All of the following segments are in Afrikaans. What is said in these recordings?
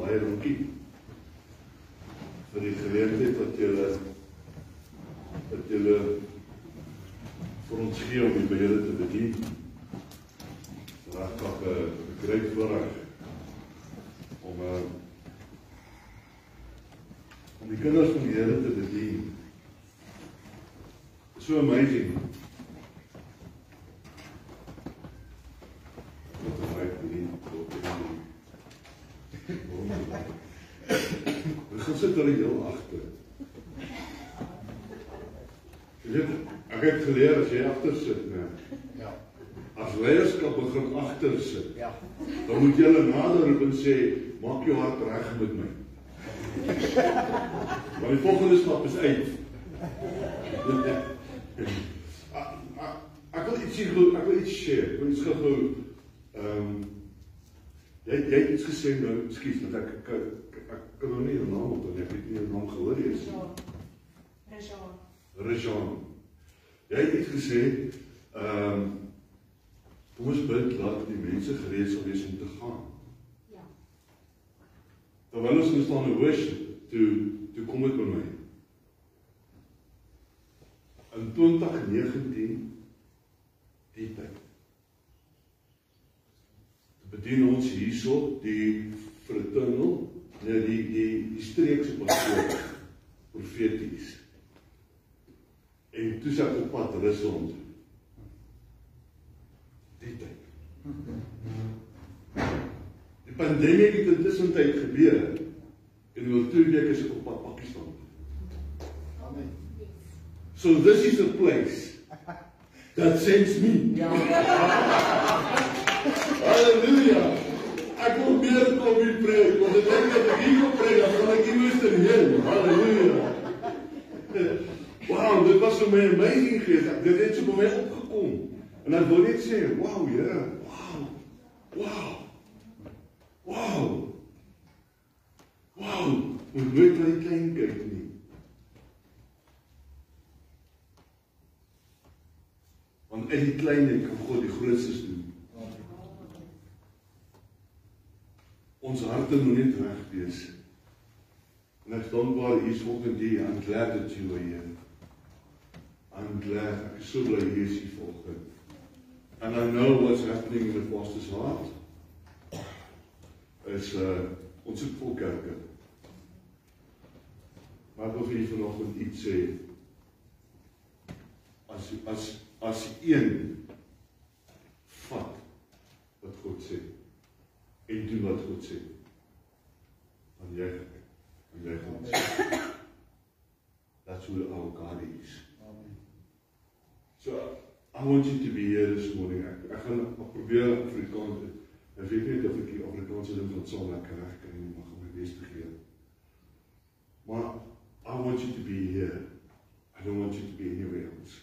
baie dankie vir die geleentheid wat julle dat julle vir ons gee om die Here te bedien. Regtig 'n groot voorreg om uh, om die kinders van die Here te bedien. So amazing. Wat 'n feit bedien tot in Ons gaan sit hulle heel agter. Jy weet, ek het geleer as jy agter sit, né? Ja. As leierskap begin agter sit, Ja. dan moet jy hulle nader roep en sê, maak jou hart reg met my. Maar die volgende stap is uit. Ek- wil iets gou, ek wil iets share. Ek wil iets gou ehm um, jy jy het iets gesê nou, ekskuus, want ek ek, ek, ek kan nou nie jou naam onthou nie. Ek het nie jou naam gehoor nie. Rejean. Rejean. Jy het iets gesê, ehm um, kom ons bid laat die mense gereed sal wees om te gaan. Ja. Terwyl ons nou staan in worship, toe toe kom dit by my. In 2019 die tyd. Toe bedien ons hierso die fraternal, nee die die die streekse pastoor profeties. En toe sê ek op pad Rusland. Die tyd. Die pandemie het intussen tyd gebeur. En oor 2 weke is ek op pad Pakistan. Amen. So this is a place that sends me. Ja. Halleluja. Ek wil meer kom hier preek, want ek dink dat ek hier kom preek, dan gaan ek hier moes heen. Halleluja. Wow, dit was vir my amazing geweest. Dit het so by my opgekom. En ek wil net sê, wow, Here. Wow. Wow. Wow. Wow. Moet nooit na die klein kyk nie. Want uit die kleinheid kan God die grootstes doen. Ons harte moet net reg wees. En ek is dankbaar hier volgende die I'm glad that you are here. I'm glad ek is so bly hier is hier volgende. And I know what's happening in the pastor's heart. Is uh ons het vol kerke. Maar wil vir julle vanoggend iets sê. As as as een vat wat God sê en doen wat God sê. Dan jy en jy gaan. That's who our God is. Amen. So I want you to be here this morning. Ek, ek gaan ek probeer Afrikaans. Ek weet nie of ek die Afrikaanse ding van so lekker reg nie, maar gaan my bes te gee. Maar I want you to be here. I don't want you to be anywhere else.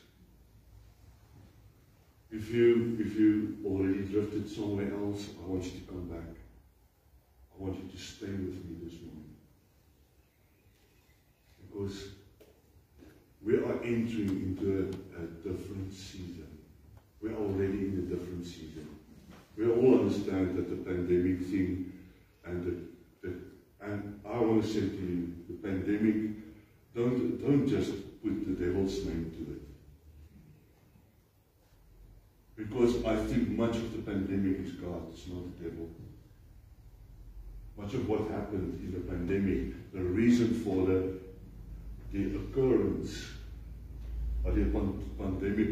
If you if you already drifted somewhere else, I want you to come back. I want you to stay with me this morning. Because we are entering into a, a different season. We're already in a different season. We all understand that the pandemic thing and the, the and I want to say to you, the pandemic, don't don't just put the devil's name to it. Because I think much of the pandemic is God, it's not the devil. Much of what happened in the pandemic, the reason for the die occurrence wat die pan pandemie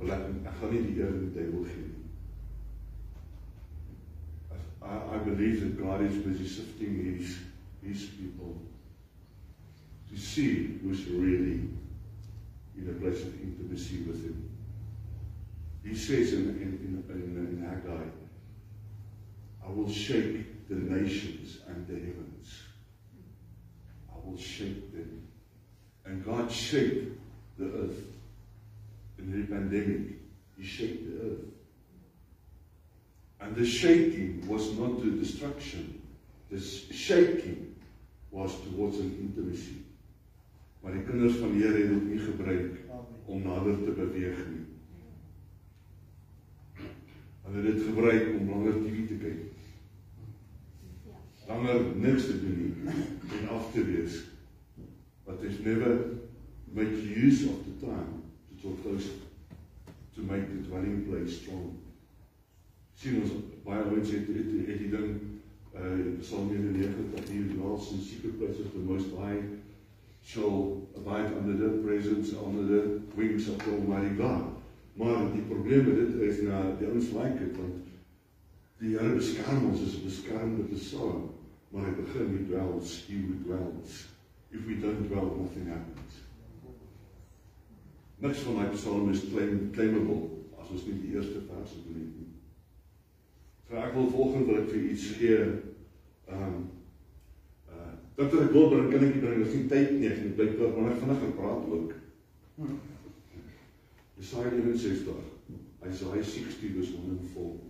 gebeur het. Wil ek ek gaan nie die eer aan die duiwel gee nie. I, I believe that God is busy sifting his his people to see who's really in a place of intimacy with him. He says in in in, in, Haggai, I will shake the nations and the heavens. I will shake them. And God shaped the earth. In the pandemic, He shaped the earth. And the shaking was not to destruction. The shaking was towards an intimacy. Maar die kinders van die Here het dit nie gebruik om nader te beweeg nie. Hulle het dit gebruik om langer TV te kyk. Langer niks te doen nie en af te wees. But there's never make use of the time talk close to make the dwelling place strong. Sien ons baie ouens het het, het die ding uh Psalm 91 dat hier in secret place of the most high shall abide under the presence under the wings of the almighty God. Maar die probleem met dit is na die ouens like dit want die Here beskerm ons is 'n beskermende persoon, maar hy begin met dwells, he who dwells. If we don't dwell, nothing happens. Niks van daai psalm is claim, claimable as ons nie die eerste vers beleef nie. So ek wil volgende wil ek vir iets gee. Ehm um, uh dat ek wil bring kan ek nie bring, ons nie tyd nie, ek bly oor wanneer vinnig praat ook. Jesaja 61. Isaiah 60 was wonderful.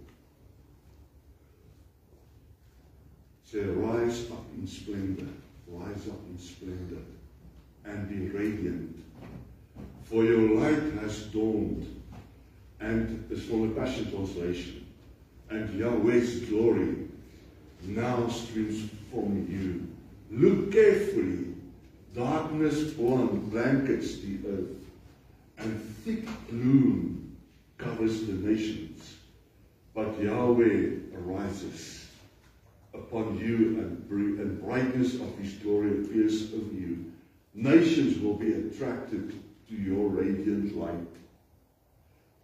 Say rise up in splendor, rise up in splendor and be radiant. For your light has dawned and is from the Passion Translation. And Yahweh's glory now streams from you. Look carefully. Darkness blankets the earth, and thick gloom covers the nations. But Yahweh arises upon you, and, and brightness of his glory appears over you. Nations will be attracted to your radiant light,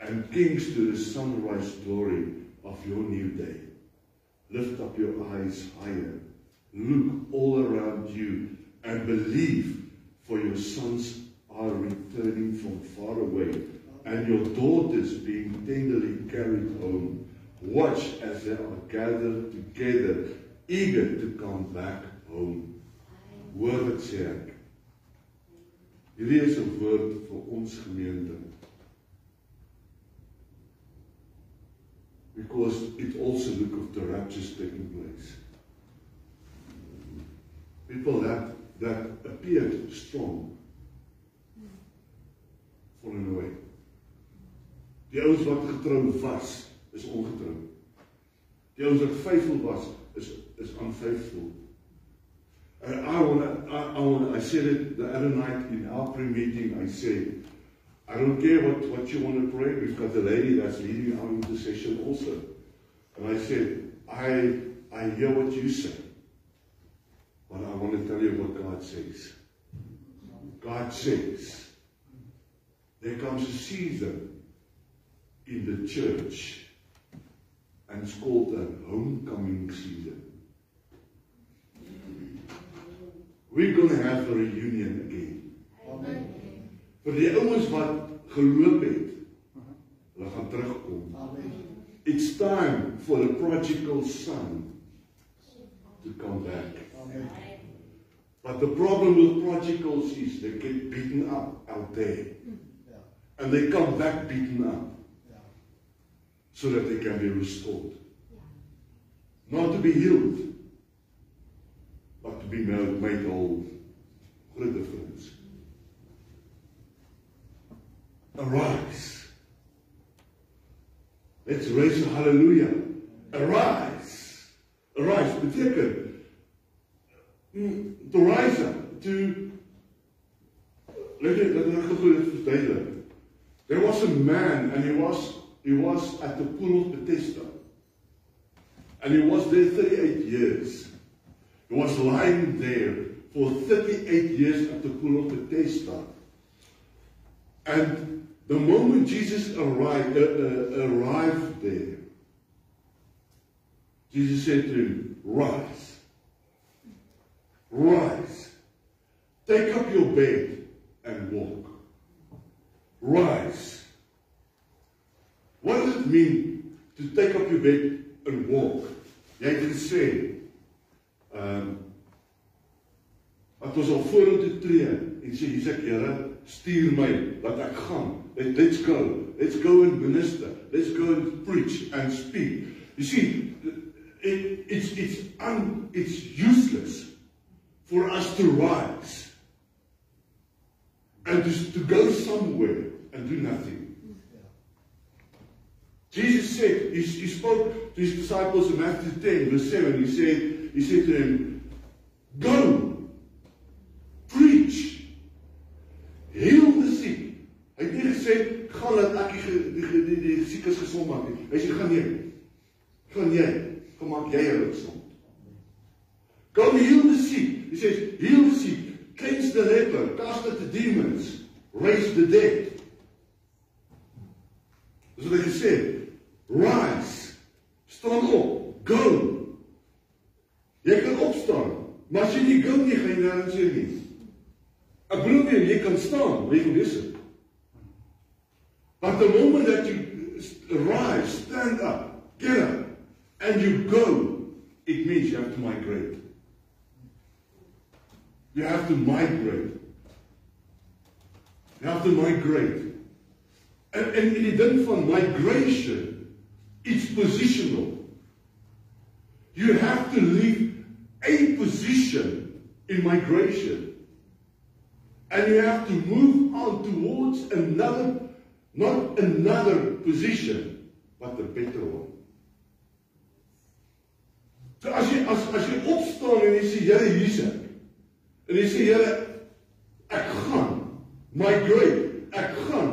and kings to the sunrise glory of your new day. Lift up your eyes higher. Look all around you and believe, for your sons are returning from far away, and your daughters being tenderly carried home. Watch as they are gathered together, eager to come back home. Hoor wat sê ek. Hierdie is 'n woord vir ons gemeente. Because it also look of the raptures taking place. People that that appeared strong fallen away. Die ouens wat getrou was, is ongetrou. Die ouens wat faithful was, is is unfaithful. And I want I, I want I said it the other night in our pre-meeting, I said, I don't care what, what you want to pray. We've got a lady that's leading our intercession also. And I said, I, I hear what you say. But I want to tell you what God says. God says, there comes a season in the church, and it's called the homecoming season. We're going to have a reunion again. Amen. Vir die ouens wat geloop het, hulle gaan terugkom. Amen. It's time for the prodigal son to come back. Amen. But the problem with prodigals is they get beaten up out there. Ja. And they come back beaten up Ja. so that they can be restored. Not to be healed, be made, made whole. What a difference. Arise. Let's raise a hallelujah. Arise. Arise. Beteken mm, to rise up, to let it let it verduidelik. There was a man and he was he was at the pool of Bethesda. And he was there 38 years. He was lying there for 38 years at the pool of Bethesda. And the moment Jesus arrived, uh, uh, arrived there, Jesus said to him, Rise. Rise. Take up your bed and walk. Rise. What does it mean to take up your bed and walk? Jy het gesê, ehm um, dat ons al vorentoe tree en sê hier's ek Here, stuur my, laat ek gaan. Let, let's go. Let's go and minister. Let's go and preach and speak. You see, it, it's, it's, un, it's useless for us to rise and to, to go somewhere and do nothing. Jesus said, he, he spoke to his disciples in Matthew 10, verse 7. He said, he said to them, Go, preach, heal the sick. Hy het nie gesê gaan laat ek die die die, die, die siekes gesond maak nie. Hy sê gaan nee. Gaan jy, kom maak jy hulle gesond. Go heal the sick. He says, heal the sick, cleanse the leper, cast out the demons, raise the dead. Dis wat hy gesê het. Rise. Staan op. Go. Jy kan opstaan, maar as jy nie go nie, gaan jy nêrens heen nie. Ek bedoel nie jy kan staan, maar jy kan wees. But the moment that you rise, stand up, get up, and you go, it means you have to migrate. You have to migrate. You have to migrate. En en die ding van migration, it's positional. You have to leave a position in migration. And you have to move on towards another, not another position, but a better one. So as jy as as jy opstaan en jy sê Here hier's ek. En jy sê Here ek gaan. Migrate, ek gaan.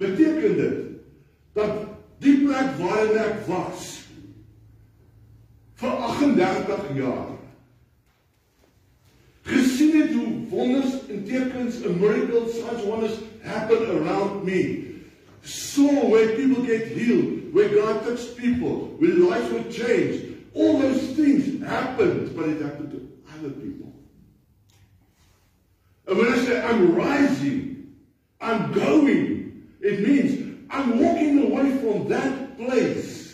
Beteken dit dat die plek waarin ek was vir 38 jaar gesien het hoe wonders en tekens and miracles such wonders happen around me. Saw where people get healed where God touched people where lives were changed all those things happened but it happened to other people and when I say I'm rising I'm going it means I'm walking away from that place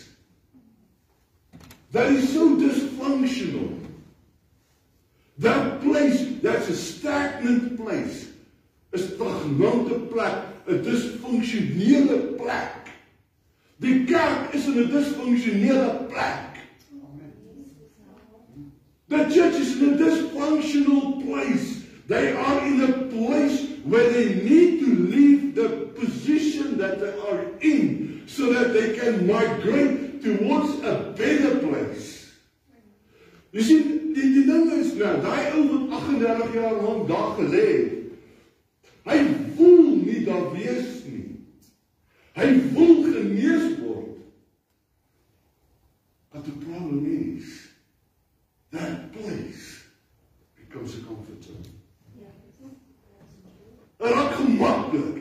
that is so dysfunctional. That place that's a stagnant place. 'n Stagnante plek, 'n disfunksionele plek. Die kerk is in 'n disfunksionele plek. The church is in a dysfunctional place. They are in a place where they need to leave the position that they are in so that they can migrate towards a better place. Jy sien, die die ding is nou, daai ou wat 38 jaar lank daar gelê het. Hy voel nie daar wees nie. Hy wil genees word. But the problem is that place becomes a comfort zone. Dit raak gemaklik.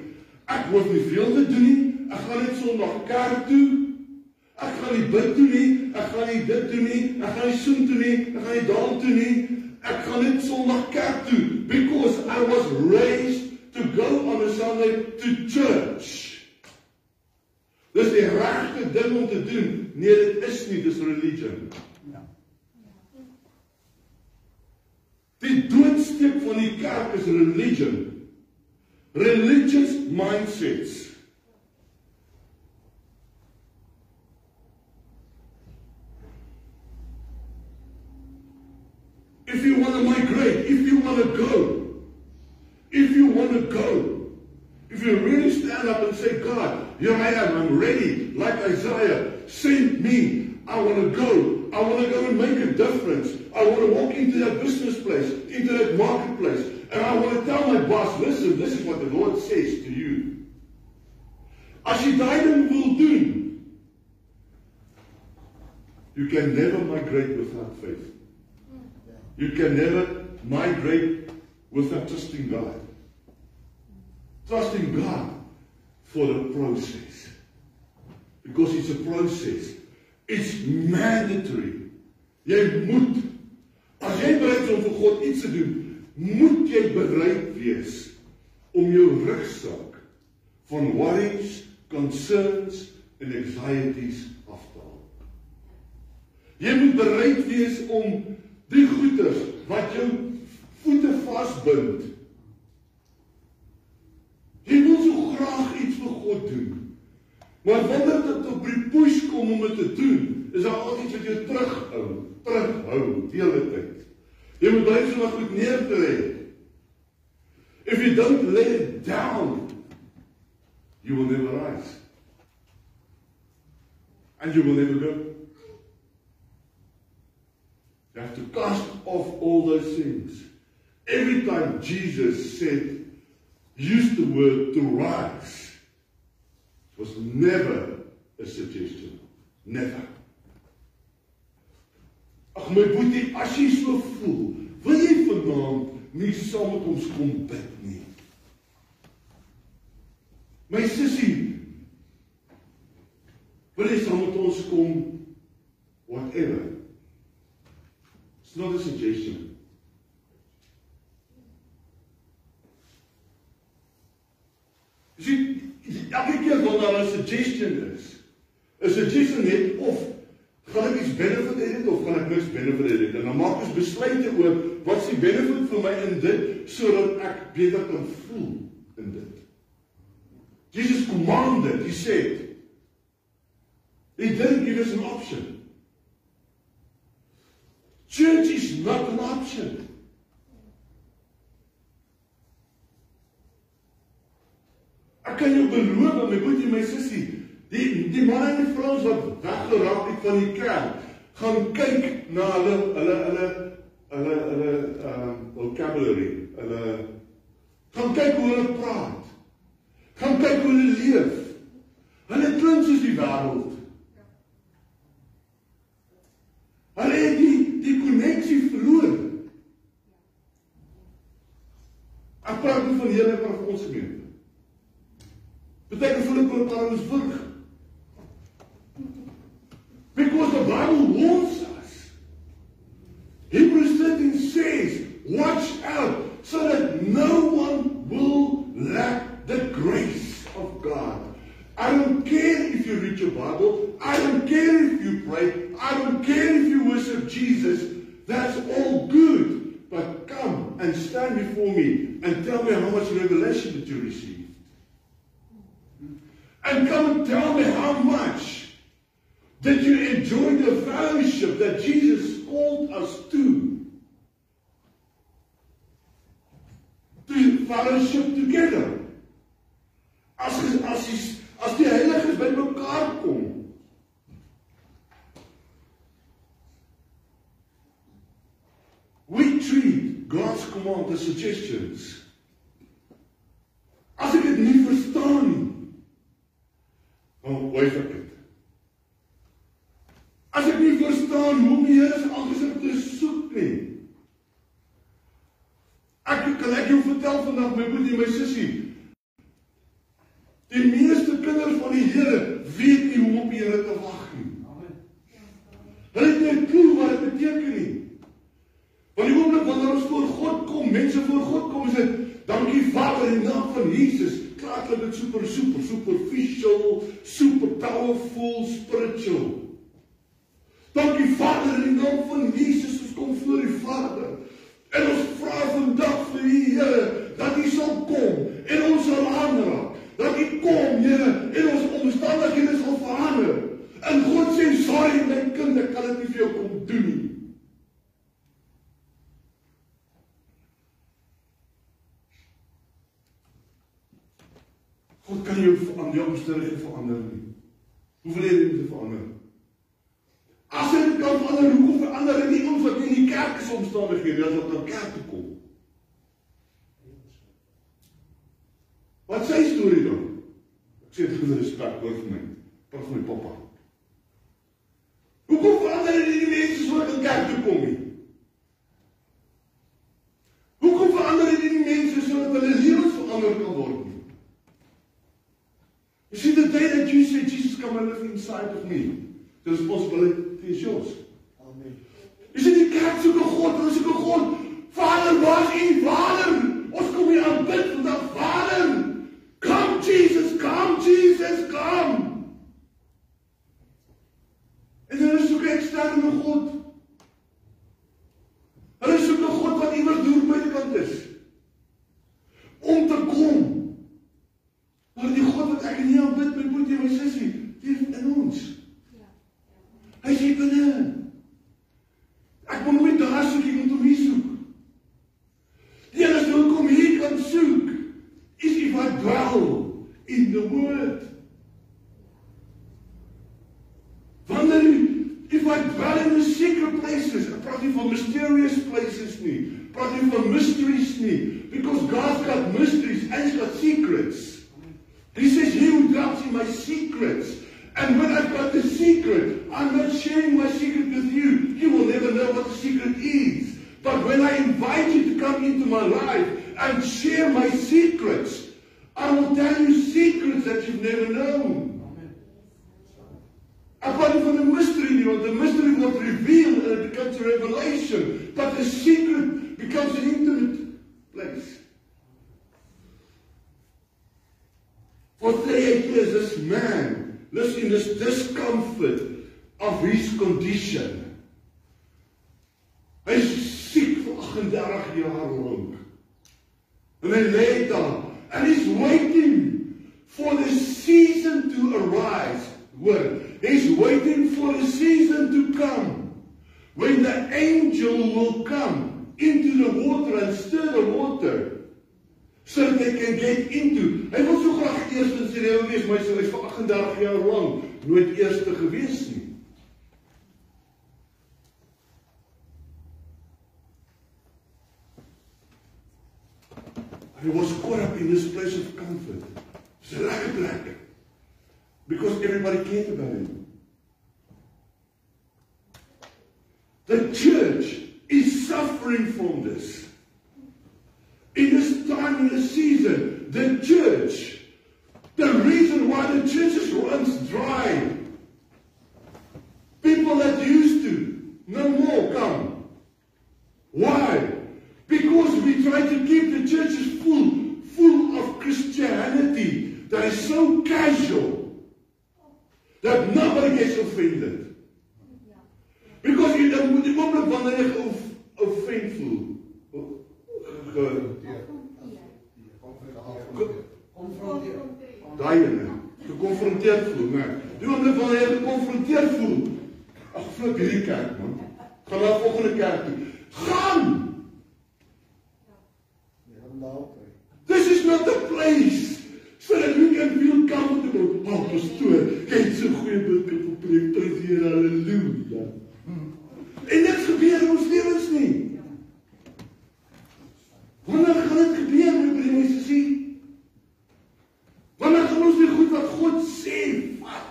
Ek hoef nie veel te doen nie. Ek gaan net Sondag kerk toe. Ek gaan nie bid toe nie. Ek gaan nie dit doen nie. Ek gaan nie soen toe nie. Ek gaan nie daal toe nie. Ek gaan net Sondag kerk toe because I was raised to go on a Sunday to church. Dis die regte ding om te doen. Nee, dit is nie dis religion. Ja. Die doodsteek van die kerk is religion. Religious mindsets. If you want to migrate, if you want to go, if you want to go, if you really stand up and say, God, here I am, I'm ready, like Isaiah, send me, I want to go, I want to go and make a difference, I want to walk into that business place, into that marketplace, and I want to tell my boss, listen, this is what the Lord says to you. As jy daai ding wil doen, you can never migrate without faith. You can never migrate without trusting God. Trusting God for the process. Because it's a process. It's mandatory. Jy moet as jy bereid is om vir God iets te doen, moet jy bereid wees om jou rugsak van worries, concerns en anxieties af te haal. Jy moet bereid wees om die goeders wat jou voete vasbind. Jy wil so graag iets vir God doen. Maar wanneer dit op die push kom om dit te doen, is daar altyd iets wat jou terughou, terughou die hele tyd. Jy moet baie so goed neer te lê. If you don't lay it down, you will never rise. And you will never go. You have to cast off all those things. Every time Jesus said, used the word to rise, was never a suggestion. Never. Ag my boetie, as jy so voel, wil jy vanaand nie saam met ons kom bid nie. My sussie, wil jy saam met ons kom whatever. It's not a suggestion. Sien, elke keer wanneer daar 'n suggestion is, 'n suggestion net of gaan ek iets benefit hê of gaan ek niks benefit hê en dan maak ons besluite oor wat is die benefit vir my in dit sodat ek beter kan voel in dit. Jesus commanded, he said, he didn't give us an option. Church is not an option. Ek kan jou beloof, my boetie, my sussie, die die manne en die vrouens wat weggeraak het van die kerk, gaan kyk na hulle hulle hulle hulle hulle um vocabulary, hulle gaan kyk hoe hulle praat. Gaan kyk hoe hulle leef. Hulle klink soos die wêreld. Hulle het die die koneksie verloor. Ek praat nie van hele van ons gemeente. Beteken voel ek hulle praat ons warns us. Hebrews 13 says, watch out so that no one will lack the grace of God. I don't care if you read your Bible. I don't care if you pray. I don't care if you worship Jesus. That's all good. But come and stand before me and tell me how much revelation that you received. And come and tell me how much did you enjoy the fellowship that Jesus called us to? To fellowship together. As as die as die heiliges bymekaar kom. We treat God's command as suggestions. As ek dit nie verstaan nie, dan wyf ek dit. As ek nie verstaan hoe die Here se aangesig te soek nie. Ek kan ek jou vertel vandag my boetie en my sussie. Die meeste kinders van die Here weet nie hoe om op die Here te wag nie. Amen. Hulle het nie 'n klou wat dit beteken nie. Want die oomblik wanneer ons voor God kom, mense voor God kom, is dit dankie Vader in naam van Jesus. Klaar klink dit super super superficial, super powerful, spiritual. Dankie Vader in naam van Jesus, ons kom voor die Vader. En ons vra vandag vir U Here dat U sal kom en ons sal aanraak. Dat U kom, Here, en ons omstandighede sal verander. En God sê, "Sorry my kind, ek kan dit nie vir jou kom doen nie." God kan jou aan jou omstandighede verander nie. Hoe wil jy dit verander? As jy kan verander, hoekom verander dit nie ons wat in die kerk is omstandighede as wat na kerk toe kom? Wat sê storie dan? Ek sê dit met respek oor vir my. Praat van my pappa. Hoekom verander dit nie die mense so wat in kerk toe kom nie? Hoekom verander dit nie die mense sodat hulle lewens verander kan word nie? You see, the day that you say, Jesus, come and live inside of me, the responsibility is yours. So that they can get into. Hy wil so graag eers in sy lewe wees, maar hy is vir 38 jaar lank nooit eerste gewees nie. He was caught up in this place of comfort. It's a lekker plek. Because everybody cared about him. The church is suffering from this. Time, in this season, the church, the reason why the churches runs dry, people that used to, no more come. Why? Because we try to keep the churches full, full of Christianity that is so casual that nobody gets offended. Because jy dan moet die oomblik ge- offend voel. Daai ene, gekonfronteerd voel, né? Die oomblik wanneer jy gekonfronteerd voel. Ag, flip hierdie kerk man. Gaan na volgende kerk toe. Gaan! This is not the place so that you can feel comfortable. Oh, pastoor, jy het so goeie boodskap gepreek. Prys die Here, haleluja. En dit gebeur in ons lewens nie. Wanneer gaan dit gebeur, my broer en my sussie? Wanneer gaan ons die goed wat God sê vat?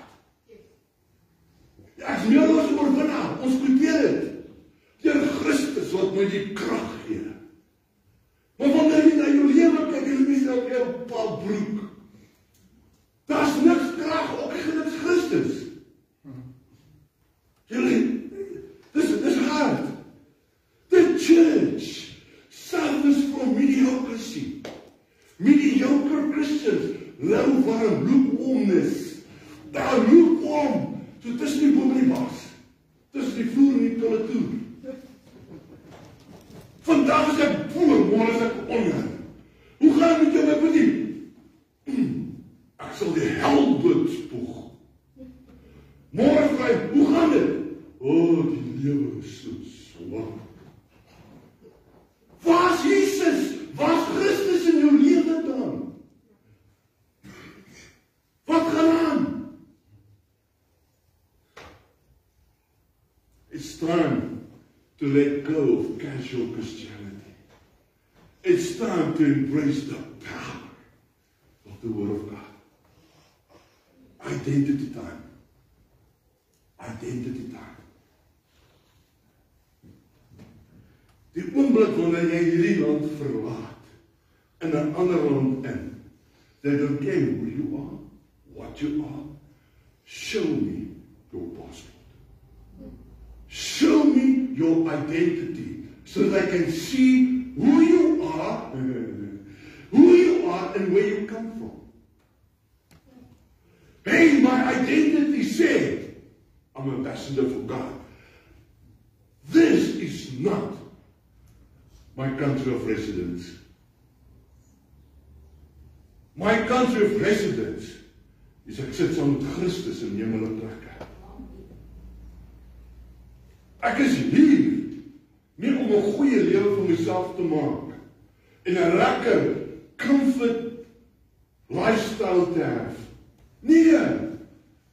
Ja, as meer as oorwinnaar, ons kwoteer dit. Deur Christus wat my die krag gee. Maar wanneer jy na jou lewe kyk en jy sien op jou pa broek. Daar's niks krag op Christus Christus. Julle dis dis hard. The church suffers from mediocrity. Mediocre Christians, low warm lukewarmness. Daar lukewarm, so tussen die boom en die bos. Tussen die vloer en die toilet. Vandag is go Christianity. It's time to embrace the power of the Word of God. Identity time. Identity time. Die oomblik wanneer jy hierdie land verlaat in 'n ander land in, they don't care who you are, what you are. Show me your passport. Show me your identity so that I can see who you are, who you are and where you come from. Hey, my identity said, I'm ambassador for God. This is not my country of residence. My country of residence is ek sit saam met Christus in hemel en plekke. Ek is hier goeie lewe vir myself te maak en 'n lekker comfort lifestyle te hê. Nee,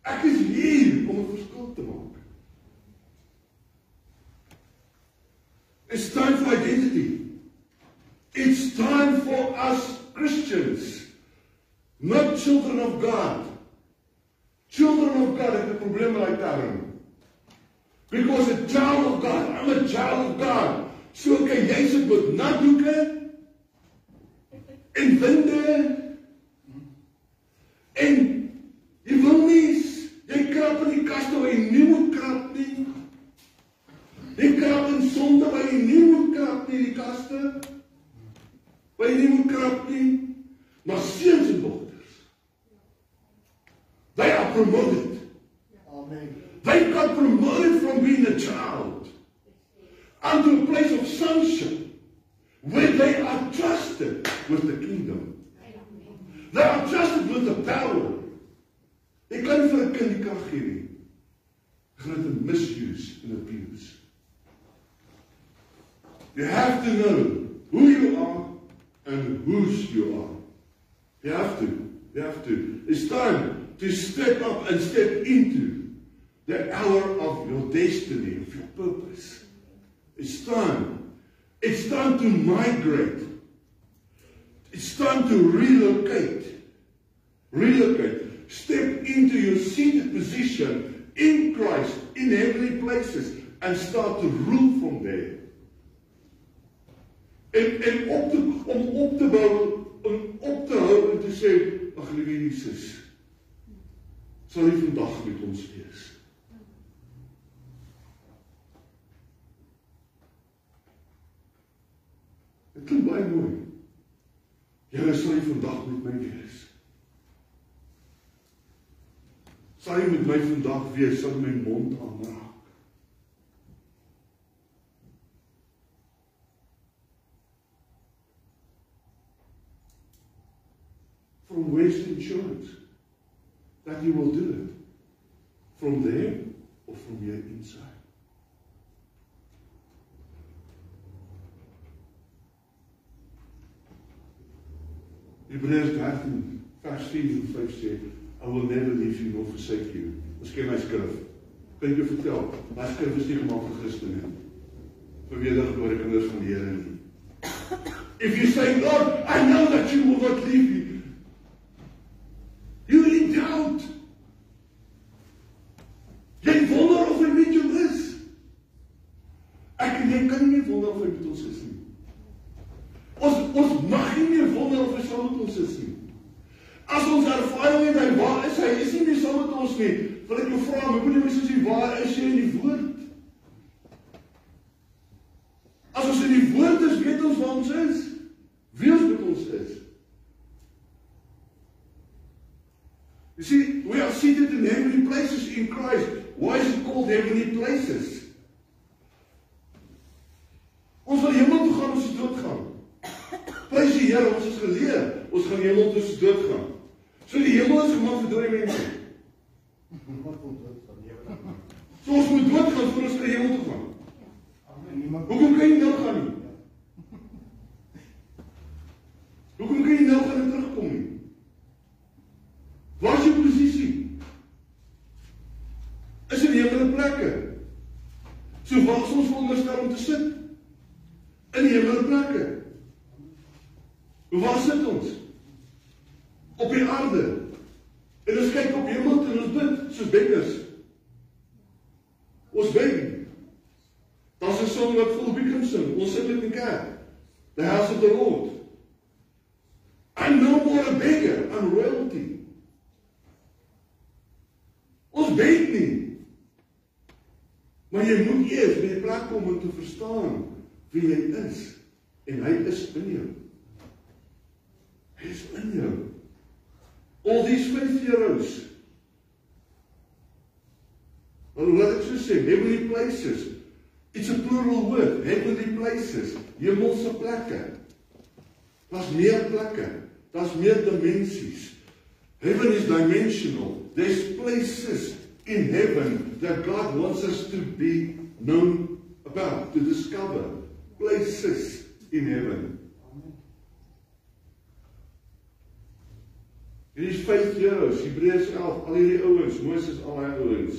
ek is hier om 'n verskil te maak. It's time for identity. It's time for us Christians, not children of God. Children of God het 'n probleem met term. Because a child of God, I'm a child of God. So kan jy sit met natdoeke en winde en jy wil nie jy krap in die kaste waar jy nie moet krap nie. Jy krap in sonde waar jy nie moet krap nie, die kaste. Waar jy nie moet krap nie. Maar seuns en dogters. They are promoted. Amen. They got promoted from being a child unto a place of sonship where they are trusted with the kingdom. They are trusted with the power. Jy kan nie vir 'n kind die krag gee nie. Gaan dit misuse en abuse. You have to know who you are and whose you are. You have to. You have to. It's time to step up and step into the hour of your destiny, of your purpose. It's time. It's time to migrate. It's time to relocate. Relocate. Step into your seated position in Christ, in heavenly places, and start to rule from there. En en op te om op te bou om op te hou en te sê ag liewe Jesus sal U vandag met ons wees. Klink baie mooi. Here sal U vandag met my wees. Sal U met my vandag wees, sal my mond aanraak. from West Insurance that you will do it from there or from here inside. Hebreërs 13 vers 4 en 5 sê I will never leave you nor forsake you. Miskien my skrif. Kan jy vertel? My skrif is nie gemaak vir Christene nie. Vir wedergebore kinders van die Here nie. If you say Lord, I know that you will not leave me. You in doubt. Jy wonder of hy met jou is. Ek en jy kan nie wonder of hy met ons is nie. Ons ons mag nie meer wonder of hy saam met ons is nie. As ons ervaring het hy waar is hy? Is nie meer saam met ons nie. Wil ek jou vra, my moeder mens is jy waar is jy in die woord? As ons in die woord is, weet ons waar ons is. Wie ons met ons is. You see, we are seated in heavenly places in Christ. Why is it called heavenly places? Ons wil hemel toe gaan as ons doodgaan. Prys die Here, ons is geleer, ons gaan hemel toe as ons doodgaan. So die hemel is gemaak vir dooie mense. Niemand kon dit van jou. So ons moet doodgaan voor ons kan hemel toe gaan. Amen. Niemand Hoekom kan jy nou gaan nie? Hoekom kan jy nou gaan en terugkom nie? Waar is jou posisie? Is in hemelse plekke. So waar is ons veronderstel om te sit? In hemelse plekke. Waar sit ons? Op die aarde. En ons kyk op hemel toe en ons bid soos bekkers. Ons bid. Daar's 'n song wat vol begin sing. Ons sit dit in kerk. The house of the Lord. I'm no more a beggar, I'm royalty. Ons weet nie. Maar jy moet eers by die plek kom om te verstaan wie jy is en hy is in jou. Hy is in jou. All these faith heroes. Well, wat ek so sê, heavenly places. It's a plural word, heavenly places, hemelse plekke. Daar's meer plekke, daar's meer dimensies. Heaven is dimensional. There's places in heaven that God wants us to be known about, to discover. Places in heaven. Hierdie vyf heroes, Hebreërs 11, al hierdie ouens, Moses, al daai ouens.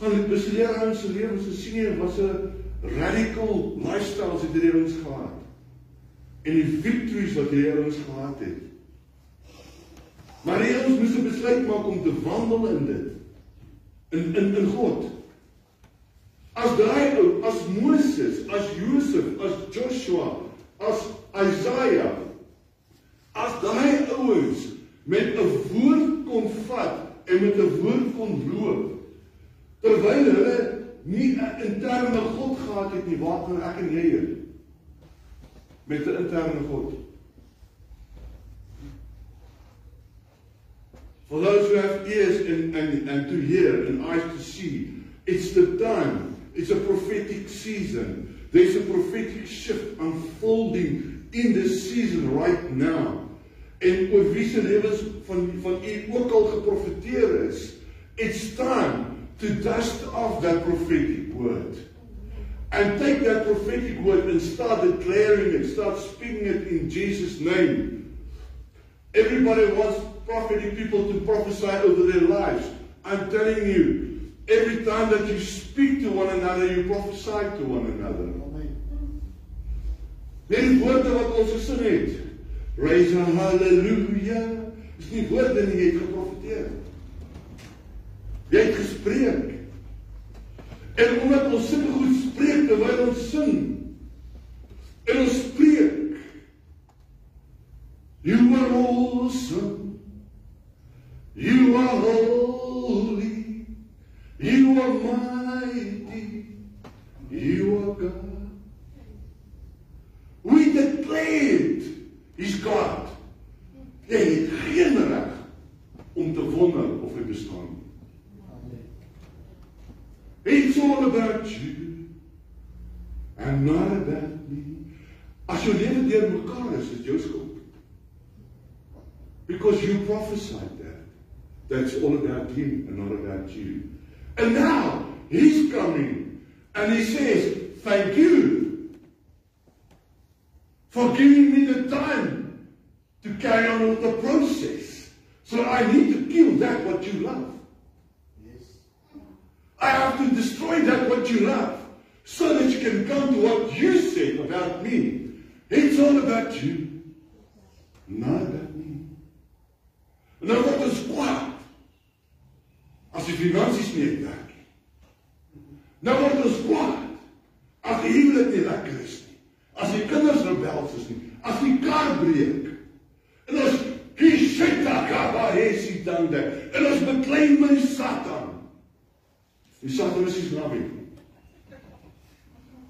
Gaan dit bestudeer ouens se lewens, se sien jy was 'n radical lifestyles het hierdie ouens gehad. En die victories wat hierdie ouens gehad het. Maar die ouens moes 'n besluit maak om te wandel in dit. In in in God. As daai ou, as Moses, as Josef, as Joshua, as Isaiah, as daai ouens met 'n woord kon vat en met 'n woord kon loop terwyl hulle nie 'n interne God gehad het nie, waar kan ek en jy hê? Met 'n interne God. For those who have ears and, and, and to hear and eyes to see, it's the time. It's a prophetic season. There's a prophetic shift unfolding in this season right now. En oor wie se lewens van van u ook al geprofeteer is, it's time to dust off that prophetic word. And take that prophetic word and start declaring it, start speaking it in Jesus' name. Everybody wants prophetic people to prophesy over their lives. I'm telling you, every time that you speak to one another, you prophesy to one another. Amen. Dit woorde wat ons gesing het. Raise a hallelujah. Dis nie woorde nie, jy het geprofeteer. Jy het gespreek. En omdat ons sulke goed spreek terwyl ons sing. En ons spreek. You are awesome. You are holy. You are mighty. You are God. We declared He's God. Jy het geen reg om te wonder of hy bestaan nie. It's all about you and not about me. As jou lewe deur mekaar is, is jou skuld. Because you prophesied that. That's all about him and not about you. And now he's coming and he says, "Thank you for giving me the time to carry on with the process. So I need to kill that what you love. Yes. I have to destroy that what you love so that you can come to what you said about me. It's all about you, not about me. Nou die finansies nie werk nie. Nou word ons kwaad as die huwelik nie lekker is nie. As die kinders rebels is nie. As die kar breek. En ons kishita kabahesi tande. En ons beklein my Satan. Die Satan is his nabi.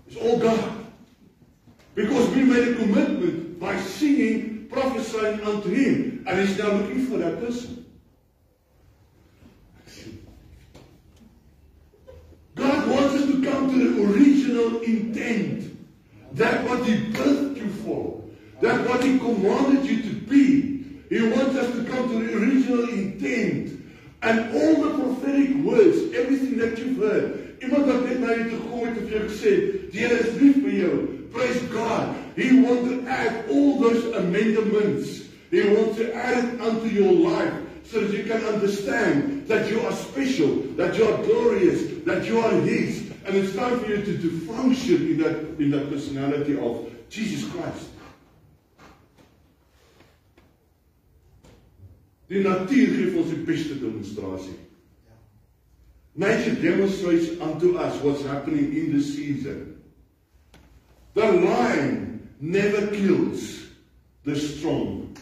It's all God. Because we made a commitment by singing, prophesying unto him, and he's now looking for that person. Us to come to the original intent. That what he built you for. That what he commanded you to be. He wants us to come to the original intent. And all the prophetic words, everything that you've heard. Iemand wat net na jou toe gekom het en vir jou gesê, die Here is lief vir jou. Praise God. He wants to add all those amendments. He wants to add it unto your life so that you can understand that you are special, that you are glorious, that you are His. And it's time for you to, to function in that, in that personality of Jesus Christ. Die natuur gee vir ons die beste demonstrasie. Nature demonstrates unto us what's happening in the season. The lion never kills the strong.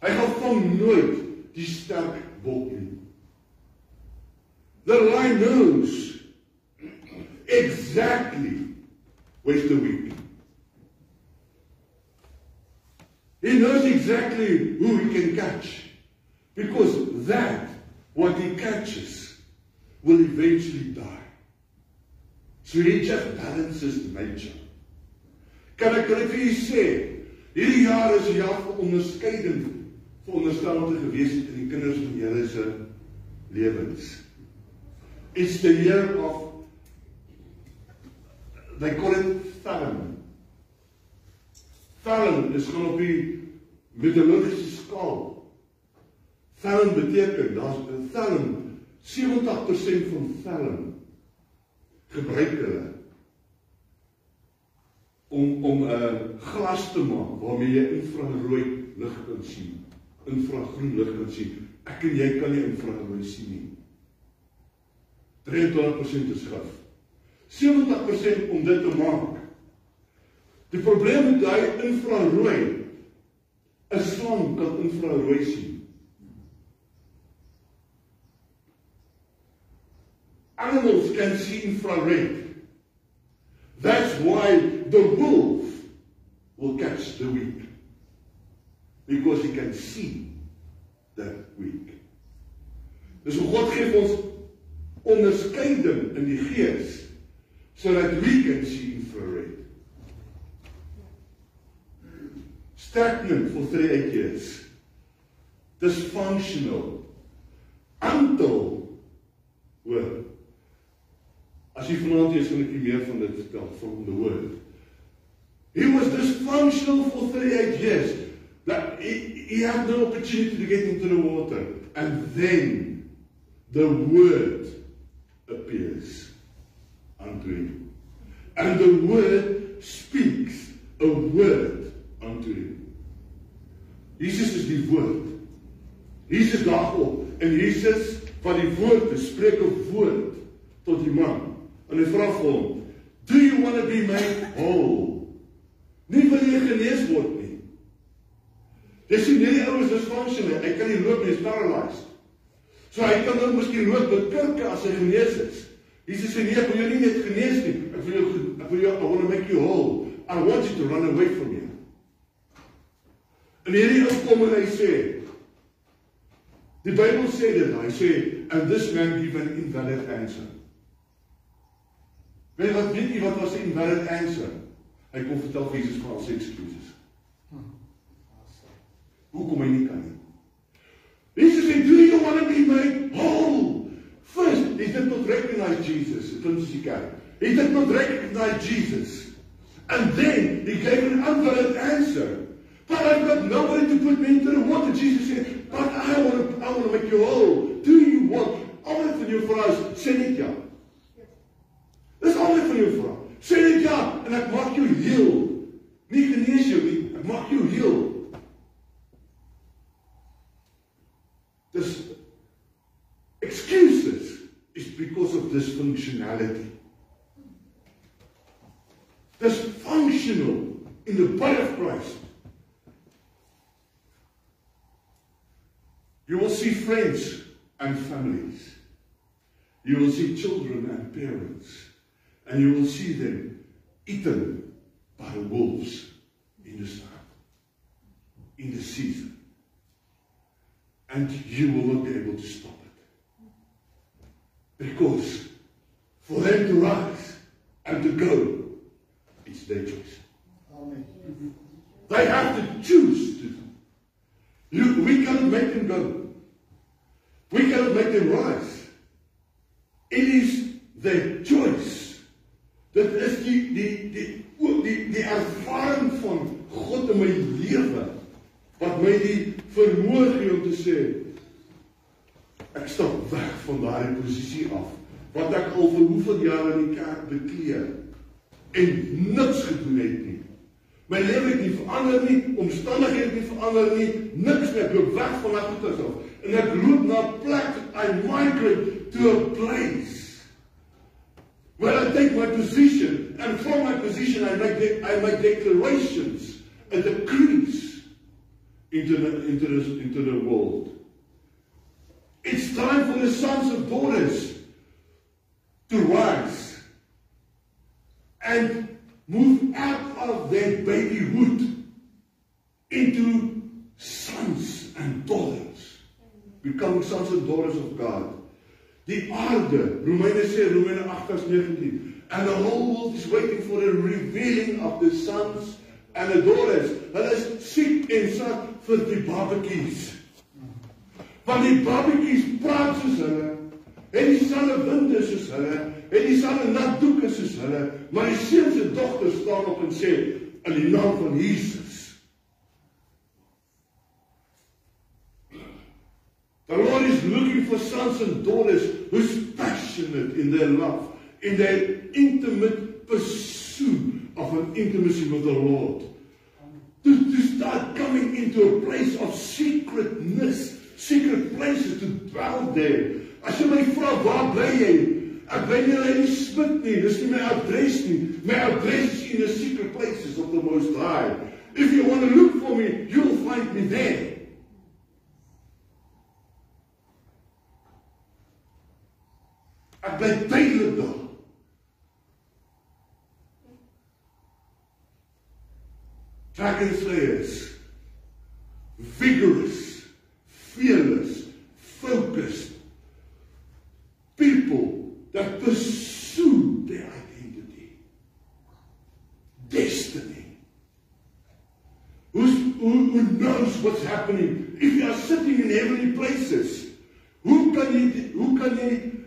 Hy gaan vang nooit die sterk bok nie. The lion knows exactly where's the weak. He knows exactly who he can catch. Because that, what he catches, will eventually die. So he just balances nature. Kan ek net vir u sê, hierdie jaar is 'n jaar van onderskeiding veronderstel om te gewees het in die kinders van Here se lewens. It's the year of they call it famine. Famine is gaan op die meteorologiese skaal. Famine beteken daar's 'n famine 70% van vellen gebruik hulle om om 'n uh, glas te maak waarmee jy infrarooi lig kan sien. Infragroen lig kan sien. Ek en jy kan nie infrarooi sien nie. 23% is gif. 70% om dit te maak. Die probleem met daai infrarooi is slang kan infrarooi sien. Animals can see infrared. That's why the wolf will catch the weak. Because he can see that weak. Dis hoe God gee ons onderskeiding in die gees sodat we can see infrared. Stagnant for three eight years. Dysfunctional. Until hoor As jy vanaand is, gaan ek nie meer van dit vertel from the word. He was dysfunctional for 38 years. That he, he had no opportunity to get into the water. And then the word appears unto him. And the word speaks a word unto him. Jesus is die woord. Jesus daag op en Jesus van die woord spreek 'n woord tot die man. En hy vra vir hom, "Do you want to be made whole?" Nie wil jy genees word. Dis nie hierdie ouens is functional. Hy kan nie loop nie, is paralyzed. So hy kan nou miskien loop met kurke as hy genees is. Jesus sê nee, ek wil jou nie net genees nie. Ek wil jou ek wil jou I want to make you whole. I want you to run away from me. En hierdie ou kom en hy sê Die Bybel sê dit, hy sê and this man gave an invalid answer. Weet wat weet jy wat was die invalid answer? Hy kom vertel Jesus van sy excuses. Hoekom hy nie? Jesus sê, "Do you want to be made whole?" First, he did not recognize Jesus. Is. He did not recognize Jesus. And then he gave an invalid answer. But I've got nobody to put me into the water. Jesus said, "But I want to I want to make you whole. Do you want all of you for us? Sê net ja." Dis al wat ek van jou vra. Sê net ja en ek maak jou heel. Nie genees jou nie, ek maak jou heel. Dis excuses is because of dysfunctionality. Dysfunctional in the body of Christ. You will see friends and families. You will see children and parents. And you will see them eaten by wolves in the sun, in the season. And you will not be able to stop it. Because for them to rise and to go, it's their choice. Amen. They have to choose to. You, we cannot make them go. We cannot make them rise. It is their choice. Dit is die die die ook die die ervaring van God in my lewe wat my die vermoë gee om te sê ek stap weg van daardie posisie af wat ek al vir hoeveel jare in die kerk bekleë en niks gedoen het nie. My lewe het nie verander nie, omstandighede het nie verander nie, niks nie. Ek loop weg van my goeie af en ek loop na 'n plek, I migrate to a place where I take my position and from my position I make de- I make declarations and decrees into the into the into the world. It's time for the sons and daughters to rise and move out of their babyhood into sons and daughters. Becoming sons and daughters of God. Die aarde, Romeine sê Romeine 8 vers 19, and the whole world is waiting for the revealing of the sons and the daughters. Hulle is siek en sat vir die babatjies. Want die babatjies praat soos hulle, het dieselfde winde soos hulle, het dieselfde nat doeke soos hulle, maar die seuns en dogters staan op en sê in die naam van Jesus. The Lord is looking for sons and daughters who's passionate in their love, in their intimate pursuit of an intimacy with the Lord. To, to start coming into a place of secretness, secret places to dwell there. As jy my vra waar bly jy? Ek bly nie in die Smit nie. Dis nie my adres nie. My adres is in the secret places of the Most High. If you want to look for me, you'll find me there. Ek bly tydelik daar. Dragon slayers, vigorous, Who, who knows what's happening? If you are sitting in heavenly places, who can you, who can you,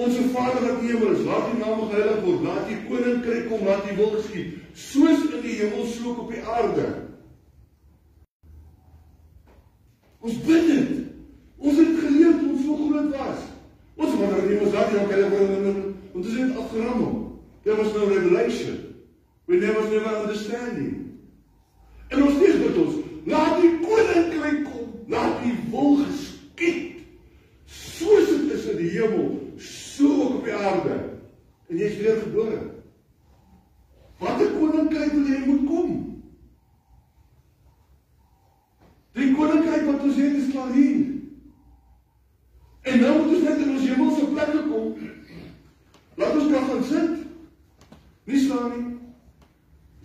Onse Vader wat in die hemel is, laat U naam geheilig word, laat U koninkryk kom, laat U wil geskied, soos in die hemel so ook op die aarde. Ons bid dit. Ons het geleer ons so groot was. Ons wonder nie ons daardie ook hulle word want dit is afgerammel. There was no revelation. We never never understanding. En ons sê dit ons, laat die koninkryk kom, laat die wil geskied. Soos dit is in die hemel, so ook op die aarde. En jy is weer gebore. Wat 'n koninkryk wil jy moet kom? Die koninkryk wat ons het is klaar hier. En nou moet ons net in ons hemelse plekke kom. Laat ons daar gaan sit. Nie staan nie.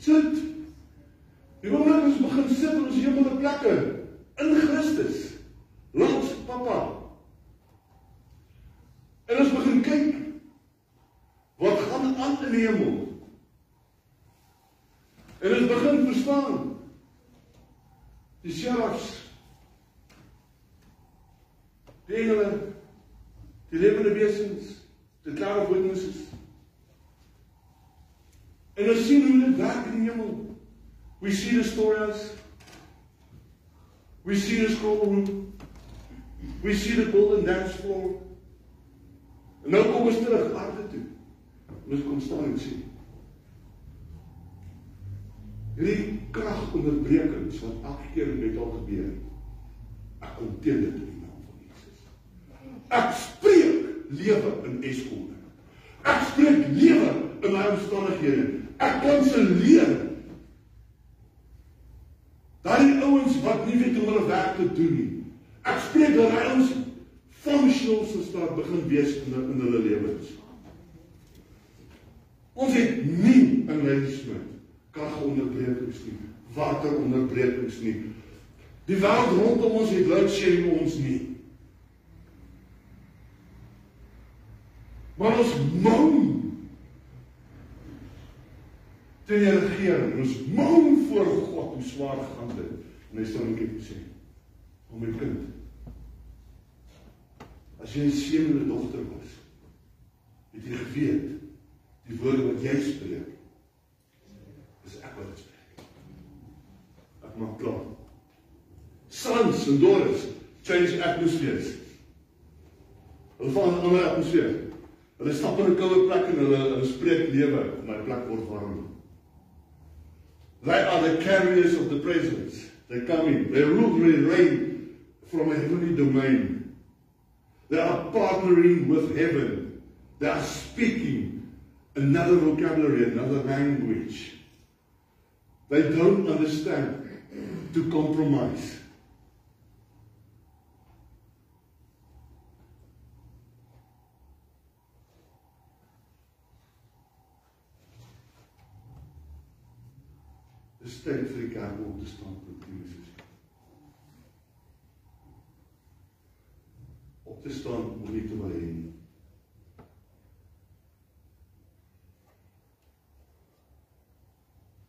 Sit. Die oomblik ons begin sit in ons hemelse plekke in Christus. Langs Papa. En ons begin kyk wat gaan aan in die hemel. En ons begin verstaan die serafs die engele die lewende wesens die klare witnesses en ons sien hoe dit werk in die hemel we see the stories we see the scroll room we see the golden dance floor en nou kom ons terug aarde toe en ons kom staan en sê hierdie kragonderbrekings wat elke keer met al gebeur. Ek kom teen dit in die naam van Jesus. Ek spreek lewe in Eskom. Ek spreek lewe in my omstandighede. Ek kanselleer daai ouens wat nie weet hoe hulle werk te doen nie. Ek spreek dat hy ons functional sal start begin wees in in hulle lewens. Ons het nie in Ladysmith kragonderbrekings nie, wateronderbrekings nie. Die wêreld rondom ons het load shedding ons nie. Maar ons moan teen die regering, ons moan voor God hoe swaar gaan dit. En hy sê net sê, "O my kind, as jy 'n seun en 'n dogter was, het jy geweet die woorde wat jy spreek is ek wat dit spreek. Ek maak klaar. Sons en daughters change atmospheres. Hulle val in 'n ander atmosfeer. Hulle stap in 'n koue plek en hulle hulle spreek lewe my plek word warm. They are the carriers of the presence. They come in. They rule and reign from a heavenly domain. They are partnering with heaven. They are speaking another vocabulary, another language. They don't understand to compromise. Vir die kerk om te staan Jesus. Op te staan om nie te wil nie.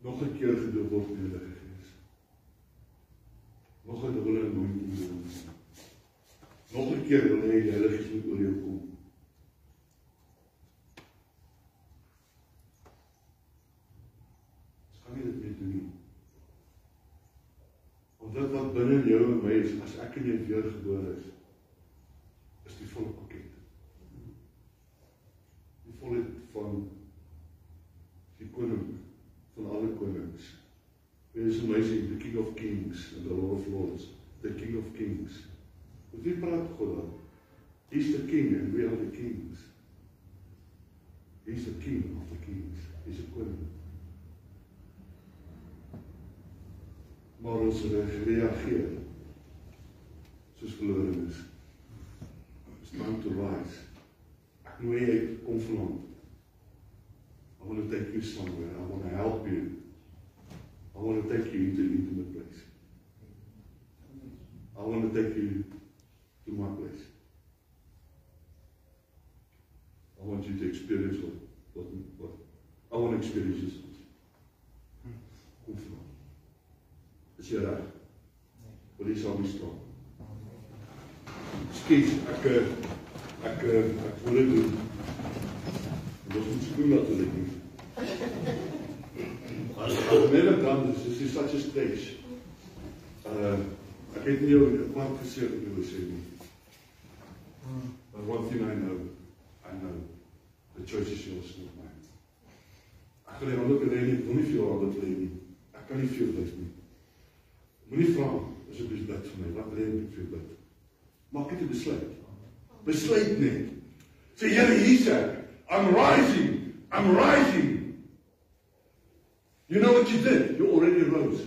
nog 'n keer word in Heilige Gees. Nog 'n dubbele anointing. Nog 'n keer wil hy die Heilige Gees oor. Dit wat binne jou en my is, as ek in jou weergebore is, is die volle pakket. Die volheid van die koning alle konings. It is amazing, the King of Kings and the Lord of Lords, the King of Kings. Met wie praat God dan? He's the King and we are the kings. He's the King of the Kings. He's a koning. Maar ons reageer soos gelowiges. It's time to rise. Ek nooi jy kom vanaand. I want to take you somewhere. I want to help you. I want to take you into an intimate place. I want to take you to my place. I want you to experience what, what, what I want to experience this. Kom vanaand. Is jy reg? Wil jy saam staan? Skiet, ek ek ek wil dit doen. Ons moet skoon laat dit nie. As as mense dan dis is such a stage. Uh ek het nie jou kwart gesê wat jy wil sê nie. But one thing I know, I know the choice is yours not mine. Ek gaan nie honderd lê nie, ek wil nie vir jou honderd lê nie. Ek kan nie vir jou bid nie. Moenie vra asseblief bid vir my. Wat lê ek vir bid? Maak net 'n besluit. Besluit net. Sê Here hier's ek. I'm rising. I'm rising. You know what you did? You already rose.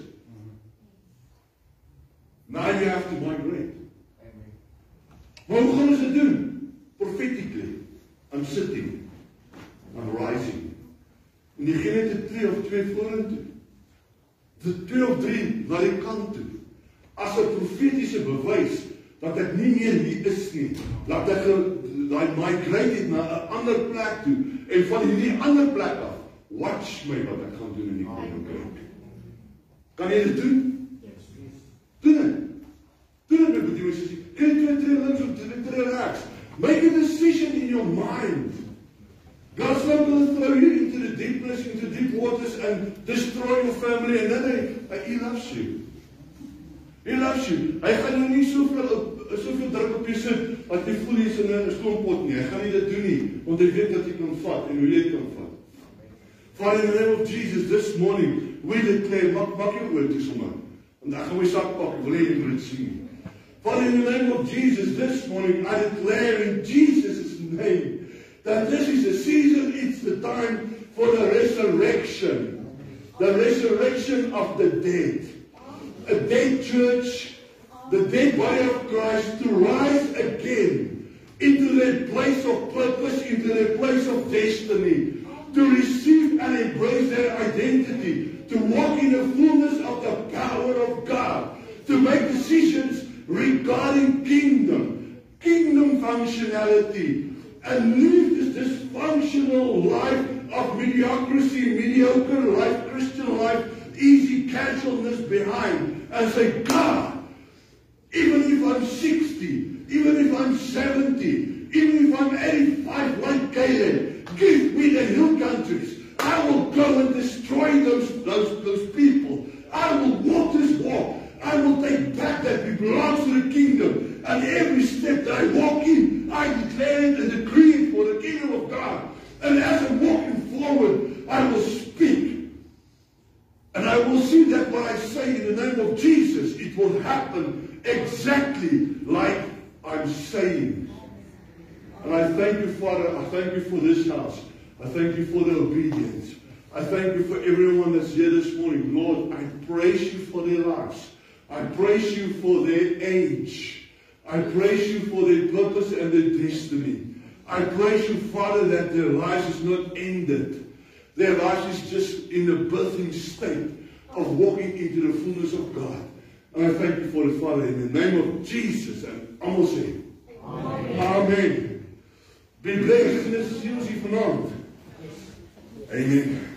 Now you have to migrate. Maar hoe gaan ons dit doen? Prophetically. I'm sitting. I'm rising. En jy gee net 'n tree of twee vorentoe. Dit twee of drie na die kant toe. As 'n profetiese bewys dat ek nie meer hier is nie. Dat ek daai migrate het na 'n ander plek toe en van hierdie ander plek af watch my wat ek gaan doen in die koninkryk. Kan jy dit doen? Doen dit. Doen dit met die mense. Kyk twee twee links of twee regs. Make a decision in your mind. God's not going to throw you into the deepness, into deep waters and destroy your family and then he, he loves you. He loves you. Hy gaan jou nie soveel soveel druk op jou sit dat jy voel jy's in 'n stoompot nie. Hy gaan nie dit doen nie, want hy weet dat jy kan vat en hoe jy kan vat. Father in the name of Jesus this morning, we declare maak maak jou oor toe sommer. Want dan gaan we sak pak, wil jy dit sien. Father in the name of Jesus this morning, I declare in Jesus' name that this is the season, it's the time for the resurrection. The resurrection of the dead. A dead church, the dead body of Christ to rise again into their place of purpose, into their place of destiny, to receive and embrace their identity, to walk in the fullness of the power of God, to make decisions regarding kingdom, kingdom functionality, and live this dysfunctional life of mediocrity, mediocre life, Christian life, easy casualness behind, and say, God, even if I'm 60, even if I'm 70, even if I'm 85 like Caleb, give me the hill countries. I will go and destroy those, those, those people. I will walk this walk. I will take back that belongs to the kingdom. And every step that I walk in, I declare and decree for the kingdom of God. And as I'm walking forward, I will speak. And I will see that what I say in the name of Jesus, it will happen exactly like I'm saying. And I thank you, Father. I thank you for this house. I thank you for the obedience. I thank you for everyone that's here this morning. Lord, I praise you for their lives. I praise you for their age. I praise you for their purpose and their destiny. I praise you, Father, that their life is not ended. Their life is just in the birthing state of walking into the fullness of God. And I thank you for it, Father, in the name of Jesus. And Amen. Amen. Be blessed this season vanaand. Amen.